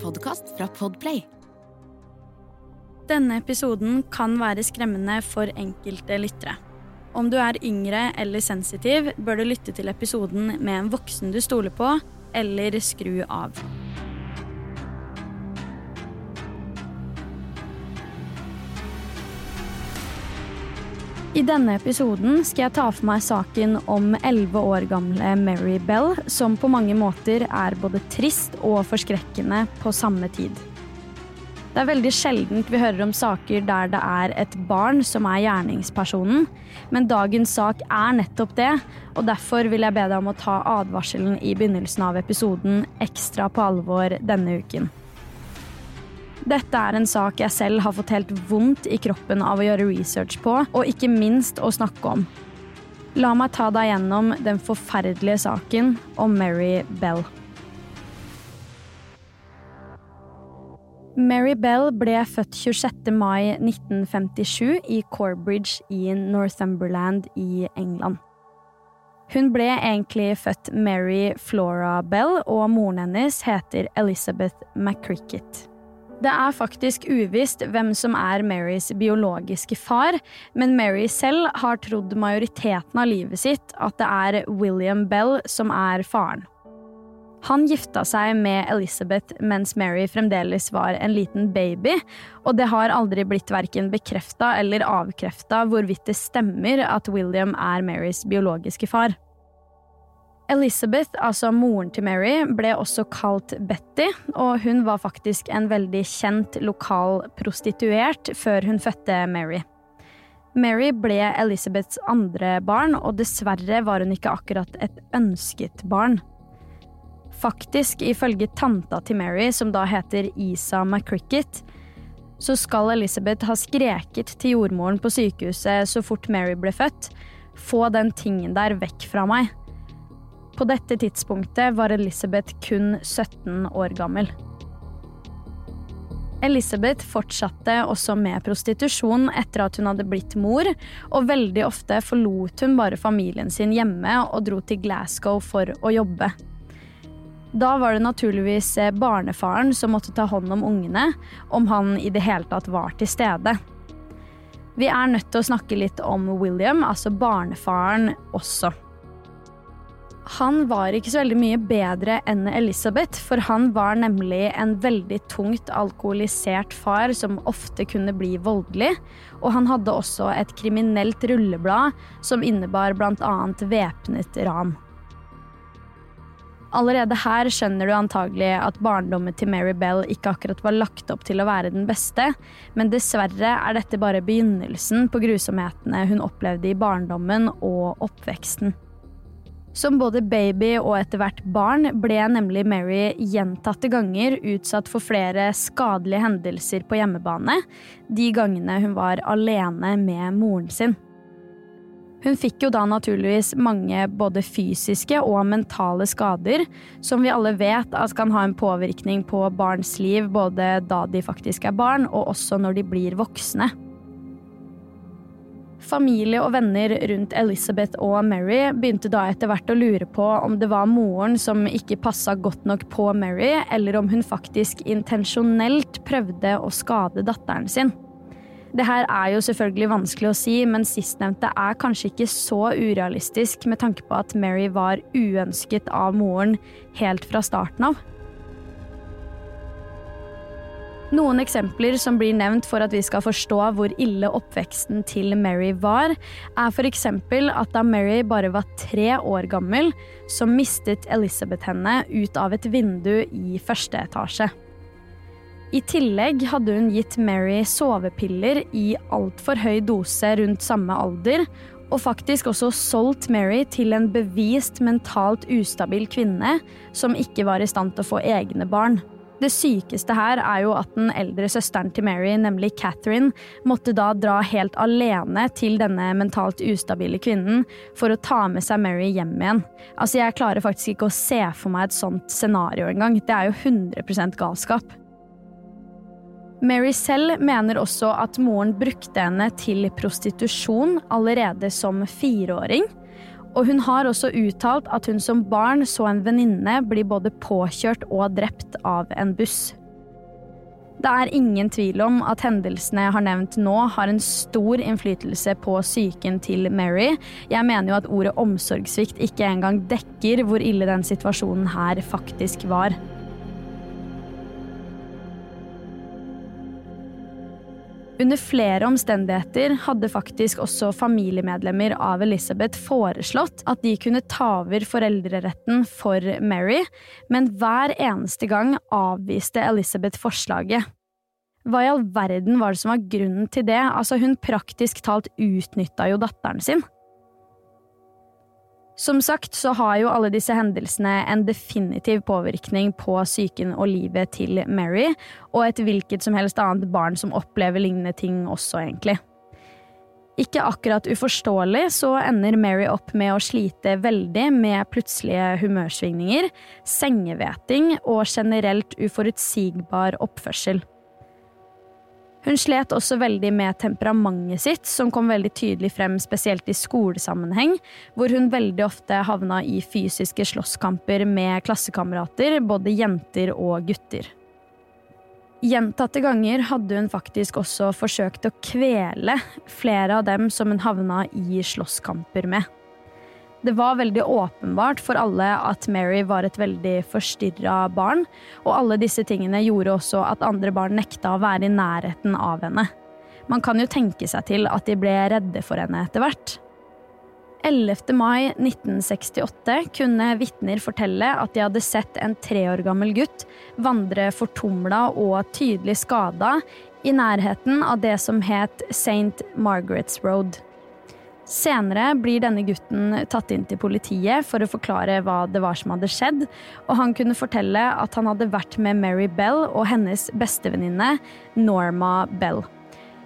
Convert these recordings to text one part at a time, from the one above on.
podkast fra Podplay. Denne episoden kan være skremmende for enkelte lyttere. Om du er yngre eller sensitiv, bør du lytte til episoden med en voksen du stoler på, eller skru av. I denne episoden skal jeg ta for meg saken om 11 år gamle Mary Bell, som på mange måter er både trist og forskrekkende på samme tid. Det er veldig sjeldent vi hører om saker der det er et barn som er gjerningspersonen, men dagens sak er nettopp det, og derfor vil jeg be deg om å ta advarselen i begynnelsen av episoden ekstra på alvor denne uken. Dette er en sak jeg selv har fått helt vondt i kroppen av å gjøre research på, og ikke minst å snakke om. La meg ta deg gjennom den forferdelige saken om Mary Bell. Mary Bell ble født 26. mai 1957 i Corbridge i Northumberland i England. Hun ble egentlig født Mary Flora Bell, og moren hennes heter Elizabeth McCricket. Det er faktisk uvisst hvem som er Marys biologiske far, men Mary selv har trodd majoriteten av livet sitt at det er William Bell som er faren. Han gifta seg med Elizabeth mens Mary fremdeles var en liten baby, og det har aldri blitt verken bekrefta eller avkrefta hvorvidt det stemmer at William er Marys biologiske far. Elizabeth, altså moren til Mary, ble også kalt Betty, og hun var faktisk en veldig kjent lokal prostituert før hun fødte Mary. Mary ble Elizabeths andre barn, og dessverre var hun ikke akkurat et ønsket barn. Faktisk, ifølge tanta til Mary, som da heter Isa McCricket, så skal Elizabeth ha skreket til jordmoren på sykehuset så fort Mary ble født, få den tingen der vekk fra meg. På dette tidspunktet var Elizabeth kun 17 år gammel. Elizabeth fortsatte også med prostitusjon etter at hun hadde blitt mor, og veldig ofte forlot hun bare familien sin hjemme og dro til Glasgow for å jobbe. Da var det naturligvis barnefaren som måtte ta hånd om ungene, om han i det hele tatt var til stede. Vi er nødt til å snakke litt om William, altså barnefaren, også. Han var ikke så veldig mye bedre enn Elisabeth, for han var nemlig en veldig tungt alkoholisert far som ofte kunne bli voldelig, og han hadde også et kriminelt rulleblad som innebar bl.a. væpnet ran. Allerede her skjønner du antagelig at barndommen til Mary Bell ikke akkurat var lagt opp til å være den beste, men dessverre er dette bare begynnelsen på grusomhetene hun opplevde i barndommen og oppveksten. Som både baby og etter hvert barn ble nemlig Mary gjentatte ganger utsatt for flere skadelige hendelser på hjemmebane, de gangene hun var alene med moren sin. Hun fikk jo da naturligvis mange både fysiske og mentale skader, som vi alle vet at kan ha en påvirkning på barns liv både da de faktisk er barn, og også når de blir voksne. Familie og venner rundt Elizabeth og Mary begynte da etter hvert å lure på om det var moren som ikke passa godt nok på Mary, eller om hun faktisk intensjonelt prøvde å skade datteren sin. Det her er jo selvfølgelig vanskelig å si, men sistnevnte er kanskje ikke så urealistisk med tanke på at Mary var uønsket av moren helt fra starten av. Noen eksempler som blir nevnt for at vi skal forstå hvor ille oppveksten til Mary var, er f.eks. at da Mary bare var tre år gammel, så mistet Elizabeth henne ut av et vindu i første etasje. I tillegg hadde hun gitt Mary sovepiller i altfor høy dose rundt samme alder, og faktisk også solgt Mary til en bevist mentalt ustabil kvinne som ikke var i stand til å få egne barn. Det sykeste her er jo at den eldre søsteren til Mary, nemlig Catherine, måtte da dra helt alene til denne mentalt ustabile kvinnen for å ta med seg Mary hjem igjen. Altså, jeg klarer faktisk ikke å se for meg et sånt scenario engang. Det er jo 100% galskap. Mary selv mener også at moren brukte henne til prostitusjon allerede som fireåring. Og hun har også uttalt at hun som barn så en venninne bli både påkjørt og drept av en buss. Det er ingen tvil om at hendelsene jeg har nevnt nå, har en stor innflytelse på psyken til Mary. Jeg mener jo at ordet omsorgssvikt ikke engang dekker hvor ille den situasjonen her faktisk var. Under flere omstendigheter hadde faktisk også familiemedlemmer av Elizabeth foreslått at de kunne ta over foreldreretten for Mary, men hver eneste gang avviste Elizabeth forslaget. Hva i all verden var det som var grunnen til det? Altså, hun praktisk talt utnytta jo datteren sin. Som sagt så har jo alle disse hendelsene en definitiv påvirkning på psyken og livet til Mary, og et hvilket som helst annet barn som opplever lignende ting også, egentlig. Ikke akkurat uforståelig så ender Mary opp med å slite veldig med plutselige humørsvingninger, sengeveting og generelt uforutsigbar oppførsel. Hun slet også veldig med temperamentet sitt, som kom veldig tydelig frem spesielt i skolesammenheng, hvor hun veldig ofte havna i fysiske slåsskamper med klassekamerater, både jenter og gutter. Gjentatte ganger hadde hun faktisk også forsøkt å kvele flere av dem som hun havna i slåsskamper med. Det var veldig åpenbart for alle at Mary var et veldig forstyrra barn, og alle disse tingene gjorde også at andre barn nekta å være i nærheten av henne. Man kan jo tenke seg til at de ble redde for henne etter hvert. 11. mai 1968 kunne vitner fortelle at de hadde sett en tre år gammel gutt vandre fortumla og tydelig skada i nærheten av det som het St. Margaret's Road. Senere blir denne gutten tatt inn til politiet for å forklare hva det var som hadde skjedd, og han kunne fortelle at han hadde vært med Mary Bell og hennes bestevenninne Norma Bell.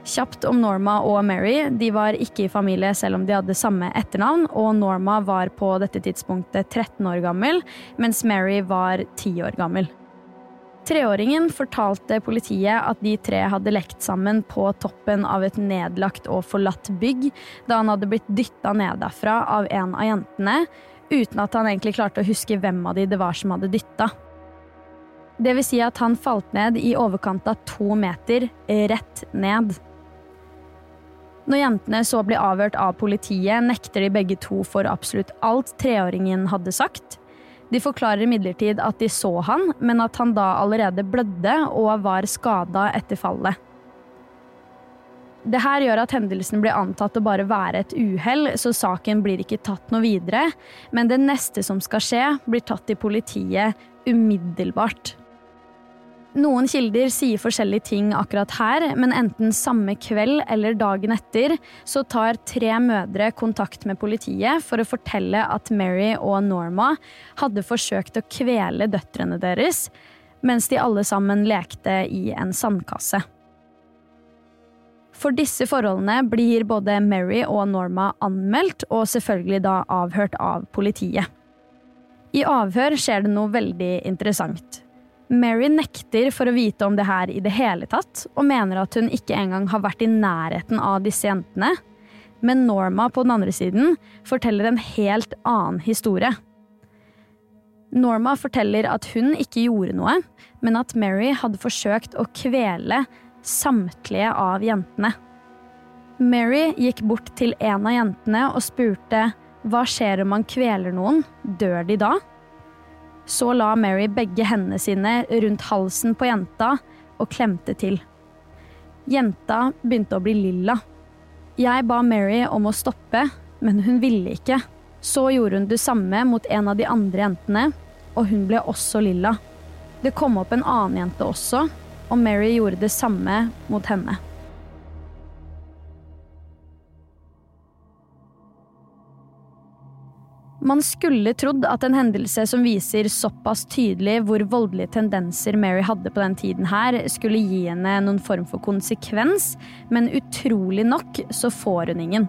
Kjapt om Norma og Mary. De var ikke i familie selv om de hadde samme etternavn, og Norma var på dette tidspunktet 13 år gammel, mens Mary var 10 år gammel. Treåringen fortalte politiet at de tre hadde lekt sammen på toppen av et nedlagt og forlatt bygg da han hadde blitt dytta ned derfra av en av jentene, uten at han egentlig klarte å huske hvem av de det var som hadde dytta. Det vil si at han falt ned i overkant av to meter, rett ned. Når jentene så blir avhørt av politiet, nekter de begge to for absolutt alt treåringen hadde sagt. De forklarer imidlertid at de så han, men at han da allerede blødde og var skada etter fallet. Det her gjør at hendelsen blir antatt å bare være et uhell, så saken blir ikke tatt noe videre, men det neste som skal skje, blir tatt i politiet umiddelbart. Noen kilder sier forskjellige ting akkurat her, men enten samme kveld eller dagen etter så tar tre mødre kontakt med politiet for å fortelle at Mary og Norma hadde forsøkt å kvele døtrene deres, mens de alle sammen lekte i en sandkasse. For disse forholdene blir både Mary og Norma anmeldt, og selvfølgelig da avhørt av politiet. I avhør skjer det noe veldig interessant. Mary nekter for å vite om det her i det hele tatt, og mener at hun ikke engang har vært i nærheten av disse jentene. Men Norma på den andre siden forteller en helt annen historie. Norma forteller at hun ikke gjorde noe, men at Mary hadde forsøkt å kvele samtlige av jentene. Mary gikk bort til en av jentene og spurte hva skjer om man kveler noen, dør de da? Så la Mary begge hendene sine rundt halsen på jenta og klemte til. Jenta begynte å bli lilla. Jeg ba Mary om å stoppe, men hun ville ikke. Så gjorde hun det samme mot en av de andre jentene, og hun ble også lilla. Det kom opp en annen jente også, og Mary gjorde det samme mot henne. Man skulle trodd at en hendelse som viser såpass tydelig hvor voldelige tendenser Mary hadde på den tiden her, skulle gi henne noen form for konsekvens, men utrolig nok så får hun ingen.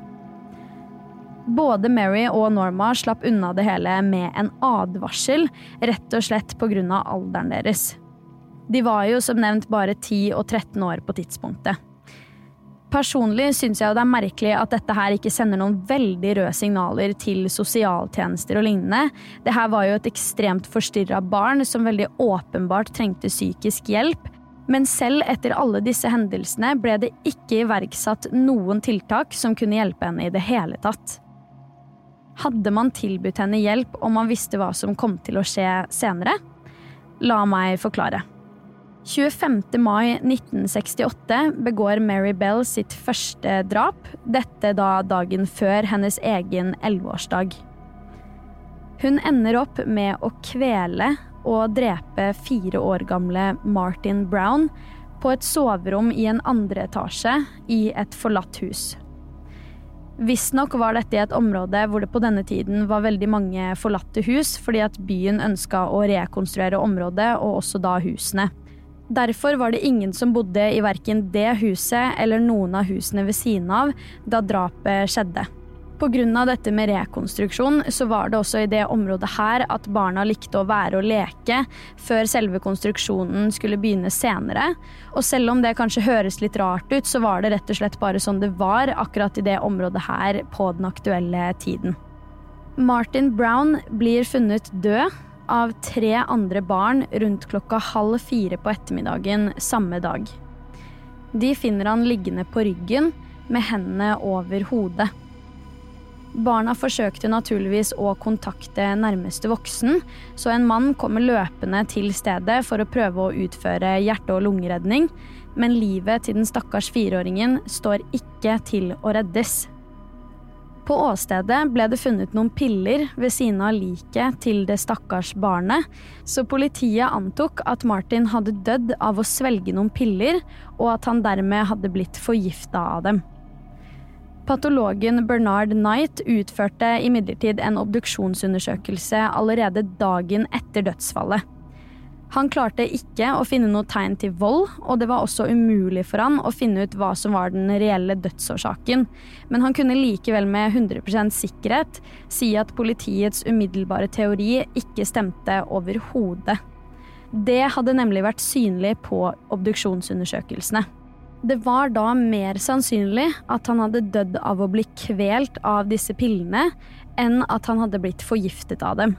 Både Mary og Norma slapp unna det hele med en advarsel, rett og slett pga. alderen deres. De var jo som nevnt bare 10 og 13 år på tidspunktet. Personlig syns jeg det er merkelig at dette her ikke sender noen veldig røde signaler til sosialtjenester og lignende. Det her var jo et ekstremt forstyrra barn som veldig åpenbart trengte psykisk hjelp. Men selv etter alle disse hendelsene ble det ikke iverksatt noen tiltak som kunne hjelpe henne i det hele tatt. Hadde man tilbudt henne hjelp om man visste hva som kom til å skje senere? La meg forklare. 25. mai 1968 begår Mary Bell sitt første drap, dette da dagen før hennes egen elleveårsdag. Hun ender opp med å kvele og drepe fire år gamle Martin Brown på et soverom i en andre etasje i et forlatt hus. Visstnok var dette i et område hvor det på denne tiden var veldig mange forlatte hus, fordi at byen ønska å rekonstruere området, og også da husene. Derfor var det ingen som bodde i verken det huset eller noen av husene ved siden av da drapet skjedde. Pga. dette med rekonstruksjon så var det også i det området her at barna likte å være og leke før selve konstruksjonen skulle begynne senere. Og selv om det kanskje høres litt rart ut, så var det rett og slett bare sånn det var akkurat i det området her på den aktuelle tiden. Martin Brown blir funnet død av tre andre barn rundt klokka halv fire på ettermiddagen samme dag. De finner han liggende på ryggen med hendene over hodet. Barna forsøkte naturligvis å kontakte nærmeste voksen, så en mann kommer løpende til stedet for å prøve å utføre hjerte- og lungeredning, men livet til den stakkars fireåringen står ikke til å reddes. På åstedet ble det funnet noen piller ved siden av liket til det stakkars barnet, så politiet antok at Martin hadde dødd av å svelge noen piller, og at han dermed hadde blitt forgifta av dem. Patologen Bernard Knight utførte imidlertid en obduksjonsundersøkelse allerede dagen etter dødsfallet. Han klarte ikke å finne noe tegn til vold, og det var også umulig for han å finne ut hva som var den reelle dødsårsaken, men han kunne likevel med 100% sikkerhet si at politiets umiddelbare teori ikke stemte overhodet. Det hadde nemlig vært synlig på obduksjonsundersøkelsene. Det var da mer sannsynlig at han hadde dødd av å bli kvelt av disse pillene, enn at han hadde blitt forgiftet av dem.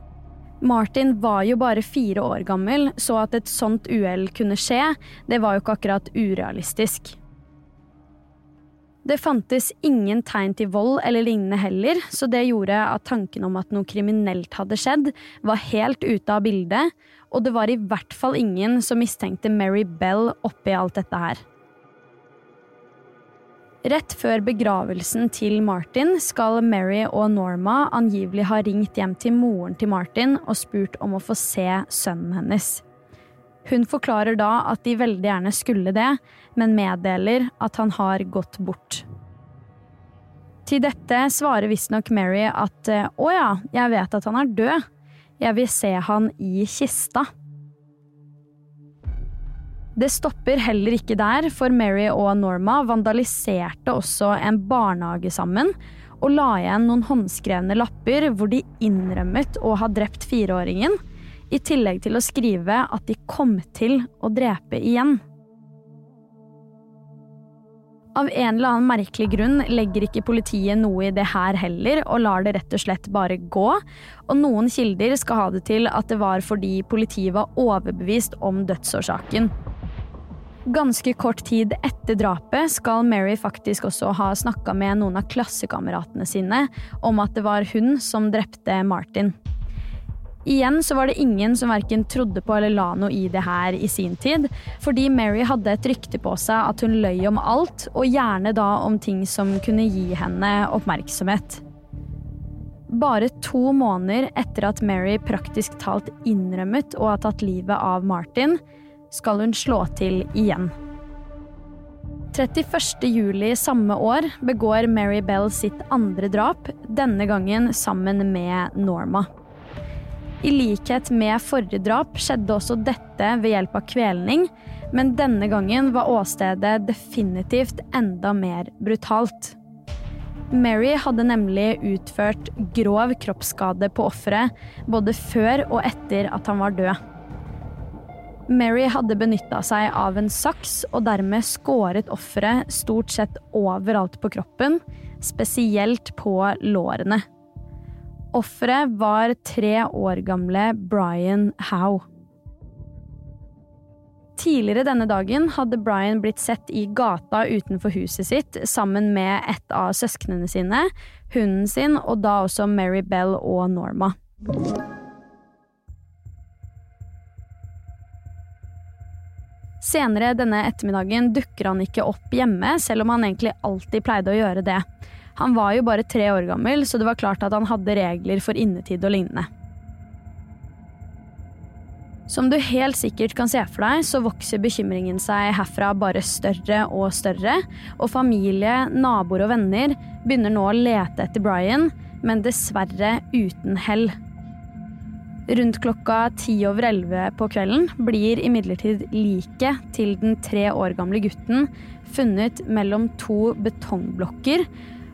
Martin var jo bare fire år gammel, så at et sånt uhell kunne skje, det var jo ikke akkurat urealistisk. Det fantes ingen tegn til vold eller lignende heller, så det gjorde at tanken om at noe kriminelt hadde skjedd, var helt ute av bildet, og det var i hvert fall ingen som mistenkte Mary Bell oppi alt dette her. Rett før begravelsen til Martin skal Mary og Norma angivelig ha ringt hjem til moren til Martin og spurt om å få se sønnen hennes. Hun forklarer da at de veldig gjerne skulle det, men meddeler at han har gått bort. Til dette svarer visstnok Mary at å ja, jeg vet at han er død, jeg vil se han i kista. Det stopper heller ikke der, for Mary og Norma vandaliserte også en barnehage sammen og la igjen noen håndskrevne lapper hvor de innrømmet å ha drept fireåringen, i tillegg til å skrive at de kom til å drepe igjen. Av en eller annen merkelig grunn legger ikke politiet noe i det her heller, og lar det rett og slett bare gå, og noen kilder skal ha det til at det var fordi politiet var overbevist om dødsårsaken. Ganske kort tid etter drapet skal Mary faktisk også ha snakka med noen av klassekameratene sine om at det var hun som drepte Martin. Igjen så var det ingen som verken trodde på eller la noe i det her i sin tid, fordi Mary hadde et rykte på seg at hun løy om alt, og gjerne da om ting som kunne gi henne oppmerksomhet. Bare to måneder etter at Mary praktisk talt innrømmet å ha tatt livet av Martin, skal hun slå til igjen. 31. juli samme år begår Mary Bell sitt andre drap, denne gangen sammen med Norma. I likhet med forrige drap skjedde også dette ved hjelp av kvelning, men denne gangen var åstedet definitivt enda mer brutalt. Mary hadde nemlig utført grov kroppsskade på offeret både før og etter at han var død. Mary hadde benytta seg av en saks og dermed skåret offeret stort sett overalt på kroppen, spesielt på lårene. Offeret var tre år gamle Brian Howe. Tidligere denne dagen hadde Brian blitt sett i gata utenfor huset sitt sammen med et av søsknene sine, hunden sin og da også Mary Bell og Norma. Senere denne ettermiddagen dukker han ikke opp hjemme, selv om han egentlig alltid pleide å gjøre det. Han var jo bare tre år gammel, så det var klart at han hadde regler for innetid og lignende. Som du helt sikkert kan se for deg, så vokser bekymringen seg herfra bare større og større, og familie, naboer og venner begynner nå å lete etter Brian, men dessverre uten hell. Rundt klokka ti over elleve på kvelden blir imidlertid liket til den tre år gamle gutten funnet mellom to betongblokker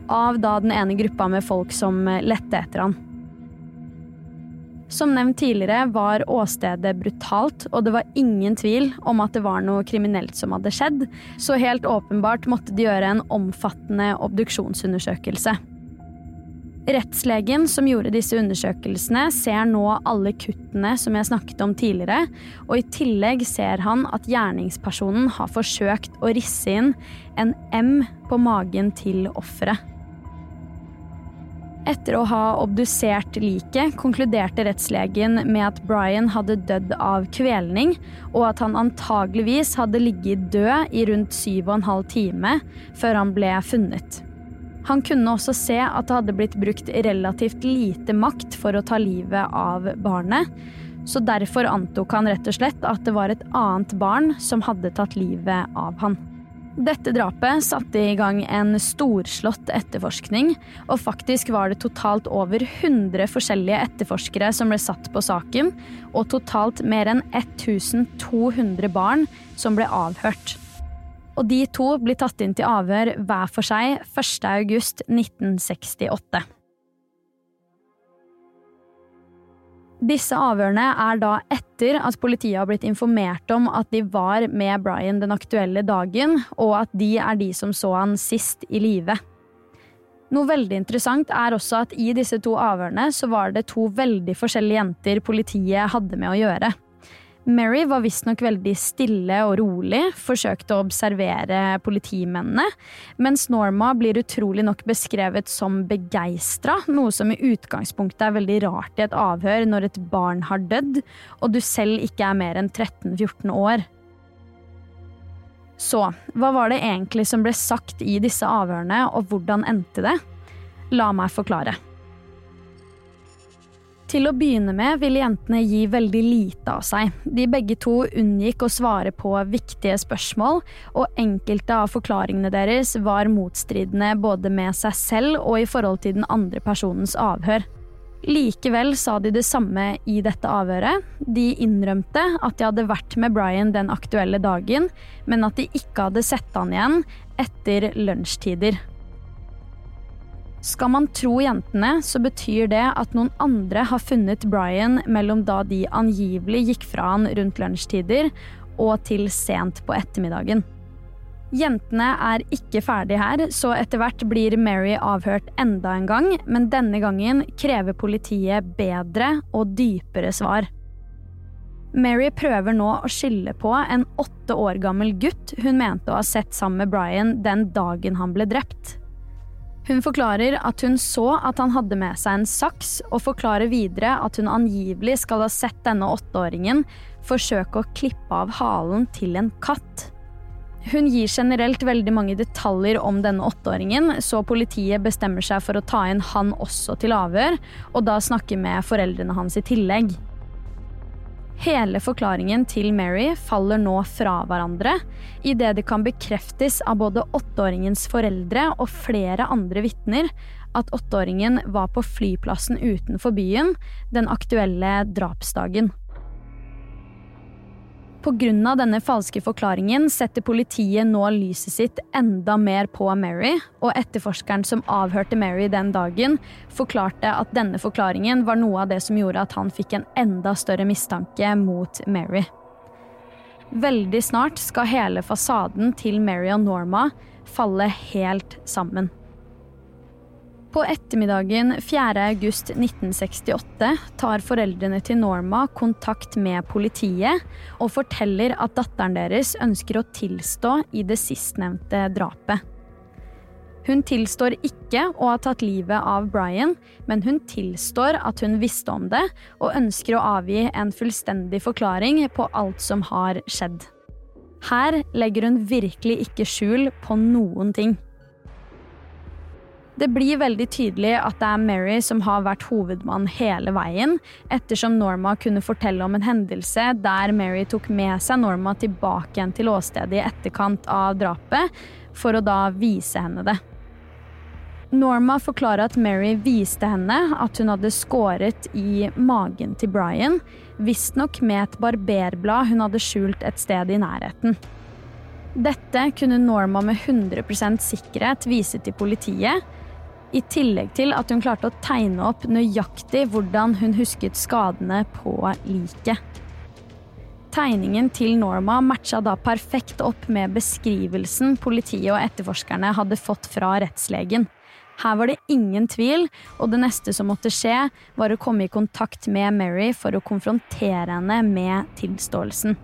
av da den ene gruppa med folk som lette etter han. Som nevnt tidligere var åstedet brutalt, og det var ingen tvil om at det var noe kriminelt som hadde skjedd, så helt åpenbart måtte de gjøre en omfattende obduksjonsundersøkelse. Rettslegen som gjorde disse undersøkelsene, ser nå alle kuttene som jeg snakket om tidligere, og i tillegg ser han at gjerningspersonen har forsøkt å risse inn en M på magen til offeret. Etter å ha obdusert liket konkluderte rettslegen med at Brian hadde dødd av kvelning, og at han antageligvis hadde ligget død i rundt syv og en halv time før han ble funnet. Han kunne også se at det hadde blitt brukt relativt lite makt for å ta livet av barnet, så derfor antok han rett og slett at det var et annet barn som hadde tatt livet av han. Dette drapet satte i gang en storslått etterforskning, og faktisk var det totalt over 100 forskjellige etterforskere som ble satt på saken, og totalt mer enn 1200 barn som ble avhørt og de to blir tatt inn til avhør hver for seg 1.8.1968. Disse avhørene er da etter at politiet har blitt informert om at de var med Brian den aktuelle dagen, og at de er de som så han sist i live. Noe veldig interessant er også at i disse to avhørene så var det to veldig forskjellige jenter politiet hadde med å gjøre. Mary var visstnok veldig stille og rolig, forsøkte å observere politimennene, mens Norma blir utrolig nok beskrevet som begeistra, noe som i utgangspunktet er veldig rart i et avhør når et barn har dødd, og du selv ikke er mer enn 13-14 år. Så, hva var det egentlig som ble sagt i disse avhørene, og hvordan endte det? La meg forklare. Til å begynne med ville jentene gi veldig lite av seg. De begge to unngikk å svare på viktige spørsmål, og enkelte av forklaringene deres var motstridende både med seg selv og i forhold til den andre personens avhør. Likevel sa de det samme i dette avhøret. De innrømte at de hadde vært med Brian den aktuelle dagen, men at de ikke hadde sett han igjen etter lunsjtider. Skal man tro jentene, så betyr det at noen andre har funnet Brian mellom da de angivelig gikk fra han rundt lunsjtider, og til sent på ettermiddagen. Jentene er ikke ferdig her, så etter hvert blir Mary avhørt enda en gang, men denne gangen krever politiet bedre og dypere svar. Mary prøver nå å skylde på en åtte år gammel gutt hun mente å ha sett sammen med Brian den dagen han ble drept. Hun forklarer at hun så at han hadde med seg en saks, og forklarer videre at hun angivelig skal ha sett denne åtteåringen forsøke å klippe av halen til en katt. Hun gir generelt veldig mange detaljer om denne åtteåringen, så politiet bestemmer seg for å ta inn han også til avhør, og da snakke med foreldrene hans i tillegg. Hele forklaringen til Mary faller nå fra hverandre, idet det kan bekreftes av både åtteåringens foreldre og flere andre vitner at åtteåringen var på flyplassen utenfor byen den aktuelle drapsdagen. Pga. denne falske forklaringen setter politiet nå lyset sitt enda mer på Mary, og etterforskeren som avhørte Mary den dagen, forklarte at denne forklaringen var noe av det som gjorde at han fikk en enda større mistanke mot Mary. Veldig snart skal hele fasaden til Mary og Norma falle helt sammen. På ettermiddagen 4.8.1968 tar foreldrene til Norma kontakt med politiet og forteller at datteren deres ønsker å tilstå i det sistnevnte drapet. Hun tilstår ikke å ha tatt livet av Brian, men hun tilstår at hun visste om det, og ønsker å avgi en fullstendig forklaring på alt som har skjedd. Her legger hun virkelig ikke skjul på noen ting. Det blir veldig tydelig at det er Mary som har vært hovedmann hele veien, ettersom Norma kunne fortelle om en hendelse der Mary tok med seg Norma tilbake igjen til åstedet i etterkant av drapet, for å da vise henne det. Norma forklarer at Mary viste henne at hun hadde skåret i magen til Brian, visstnok med et barberblad hun hadde skjult et sted i nærheten. Dette kunne Norma med 100% sikkerhet vise til politiet, i tillegg til at hun klarte å tegne opp nøyaktig hvordan hun husket skadene på liket. Tegningen til Norma matcha da perfekt opp med beskrivelsen politiet og etterforskerne hadde fått fra rettslegen. Her var det ingen tvil, og det neste som måtte skje, var å komme i kontakt med Mary for å konfrontere henne med tilståelsen.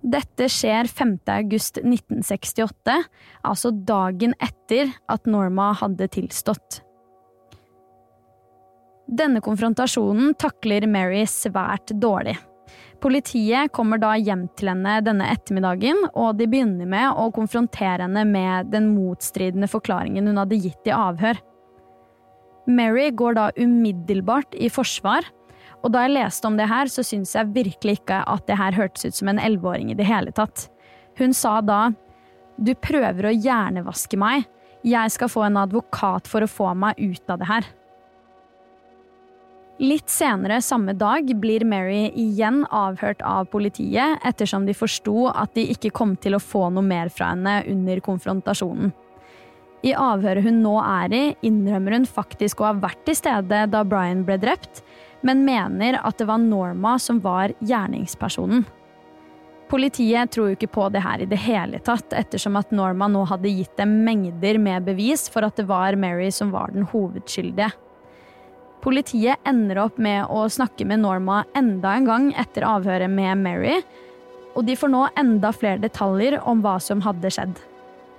Dette skjer 5.8.1968, altså dagen etter at Norma hadde tilstått. Denne konfrontasjonen takler Mary svært dårlig. Politiet kommer da hjem til henne denne ettermiddagen, og de begynner med å konfrontere henne med den motstridende forklaringen hun hadde gitt i avhør. Mary går da umiddelbart i forsvar og da jeg leste om det her, så syns jeg virkelig ikke at det her hørtes ut som en elleveåring i det hele tatt. Hun sa da du prøver å hjernevaske meg, jeg skal få en advokat for å få meg ut av det her. Litt senere samme dag blir Mary igjen avhørt av politiet ettersom de forsto at de ikke kom til å få noe mer fra henne under konfrontasjonen. I avhøret hun nå er i, innrømmer hun faktisk å ha vært til stede da Brian ble drept, men mener at det var Norma som var gjerningspersonen. Politiet tror jo ikke på det her i det hele tatt, ettersom at Norma nå hadde gitt dem mengder med bevis for at det var Mary som var den hovedskyldige. Politiet ender opp med å snakke med Norma enda en gang etter avhøret med Mary, og de får nå enda flere detaljer om hva som hadde skjedd.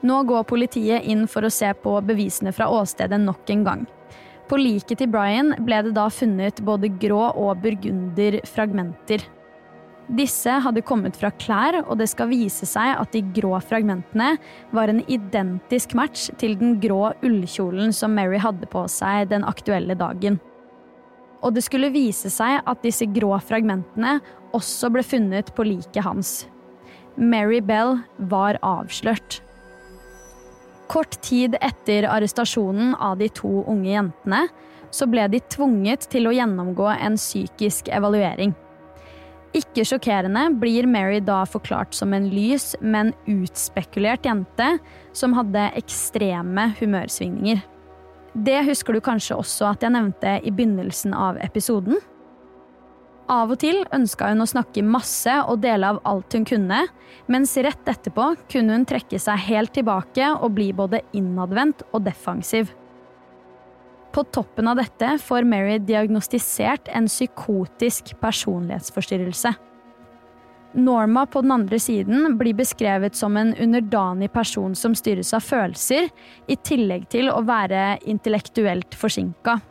Nå går politiet inn for å se på bevisene fra åstedet nok en gang. På liket til Brian ble det da funnet både grå og burgunderfragmenter. Disse hadde kommet fra klær, og det skal vise seg at de grå fragmentene var en identisk match til den grå ullkjolen som Mary hadde på seg den aktuelle dagen. Og det skulle vise seg at disse grå fragmentene også ble funnet på liket hans. Mary Bell var avslørt. Kort tid etter arrestasjonen av de to unge jentene så ble de tvunget til å gjennomgå en psykisk evaluering. Ikke sjokkerende blir Mary da forklart som en lys, men utspekulert jente som hadde ekstreme humørsvingninger. Det husker du kanskje også at jeg nevnte i begynnelsen av episoden? Av og til ønska hun å snakke masse og dele av alt hun kunne, mens rett etterpå kunne hun trekke seg helt tilbake og bli både innadvendt og defensiv. På toppen av dette får Mary diagnostisert en psykotisk personlighetsforstyrrelse. Norma på den andre siden blir beskrevet som en underdanig person som styres av følelser, i tillegg til å være intellektuelt forsinka.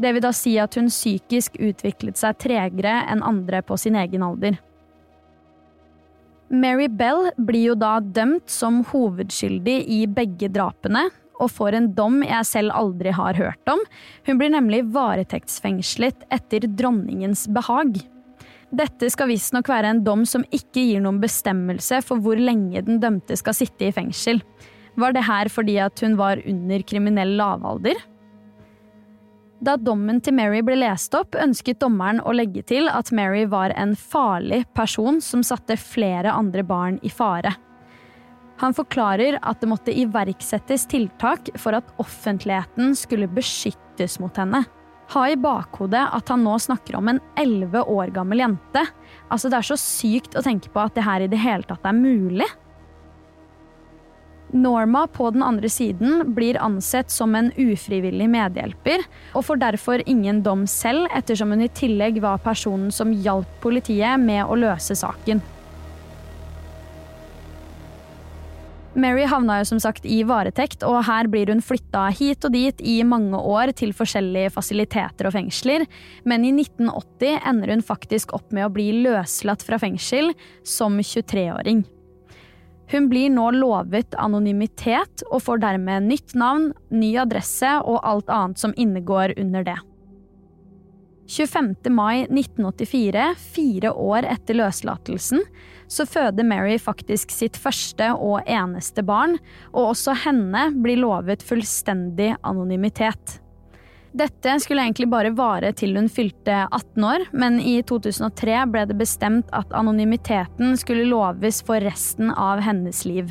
Det vil da si at hun psykisk utviklet seg tregere enn andre på sin egen alder. Mary Bell blir jo da dømt som hovedskyldig i begge drapene, og får en dom jeg selv aldri har hørt om. Hun blir nemlig varetektsfengslet etter dronningens behag. Dette skal visstnok være en dom som ikke gir noen bestemmelse for hvor lenge den dømte skal sitte i fengsel. Var det her fordi at hun var under kriminell lavalder? Da dommen til Mary ble lest opp, ønsket dommeren å legge til at Mary var en farlig person som satte flere andre barn i fare. Han forklarer at det måtte iverksettes tiltak for at offentligheten skulle beskyttes mot henne. Ha i bakhodet at han nå snakker om en elleve år gammel jente. Altså, det er så sykt å tenke på at det her i det hele tatt er mulig. Norma på den andre siden blir ansett som en ufrivillig medhjelper, og får derfor ingen dom selv, ettersom hun i tillegg var personen som hjalp politiet med å løse saken. Mary havna jo som sagt i varetekt, og her blir hun flytta hit og dit i mange år til forskjellige fasiliteter og fengsler, men i 1980 ender hun faktisk opp med å bli løslatt fra fengsel som 23-åring. Hun blir nå lovet anonymitet og får dermed nytt navn, ny adresse og alt annet som innegår under det. 25. mai 1984, fire år etter løslatelsen, så føder Mary faktisk sitt første og eneste barn, og også henne blir lovet fullstendig anonymitet. Dette skulle egentlig bare vare til hun fylte 18 år, men i 2003 ble det bestemt at anonymiteten skulle loves for resten av hennes liv.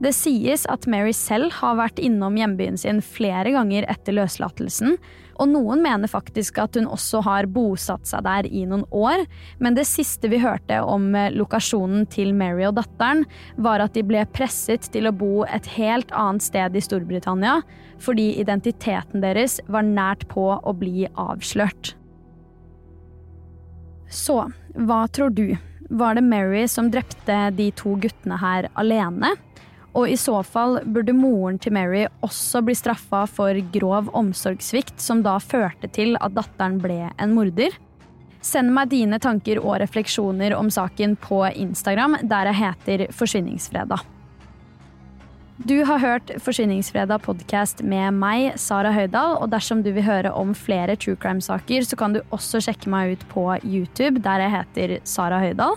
Det sies at Mary selv har vært innom hjembyen sin flere ganger etter løslatelsen, og noen mener faktisk at hun også har bosatt seg der i noen år, men det siste vi hørte om eh, lokasjonen til Mary og datteren, var at de ble presset til å bo et helt annet sted i Storbritannia, fordi identiteten deres var nært på å bli avslørt. Så, hva tror du? Var det Mary som drepte de to guttene her alene? Og i så fall burde moren til Mary også bli straffa for grov omsorgssvikt, som da førte til at datteren ble en morder. Send meg dine tanker og refleksjoner om saken på Instagram, der jeg heter Forsvinningsfredag. Du har hørt Forsvinningsfredag podkast med meg, Sara Høydahl. Og dersom du vil høre om flere true crime-saker, så kan du også sjekke meg ut på YouTube, der jeg heter Sara Høydahl.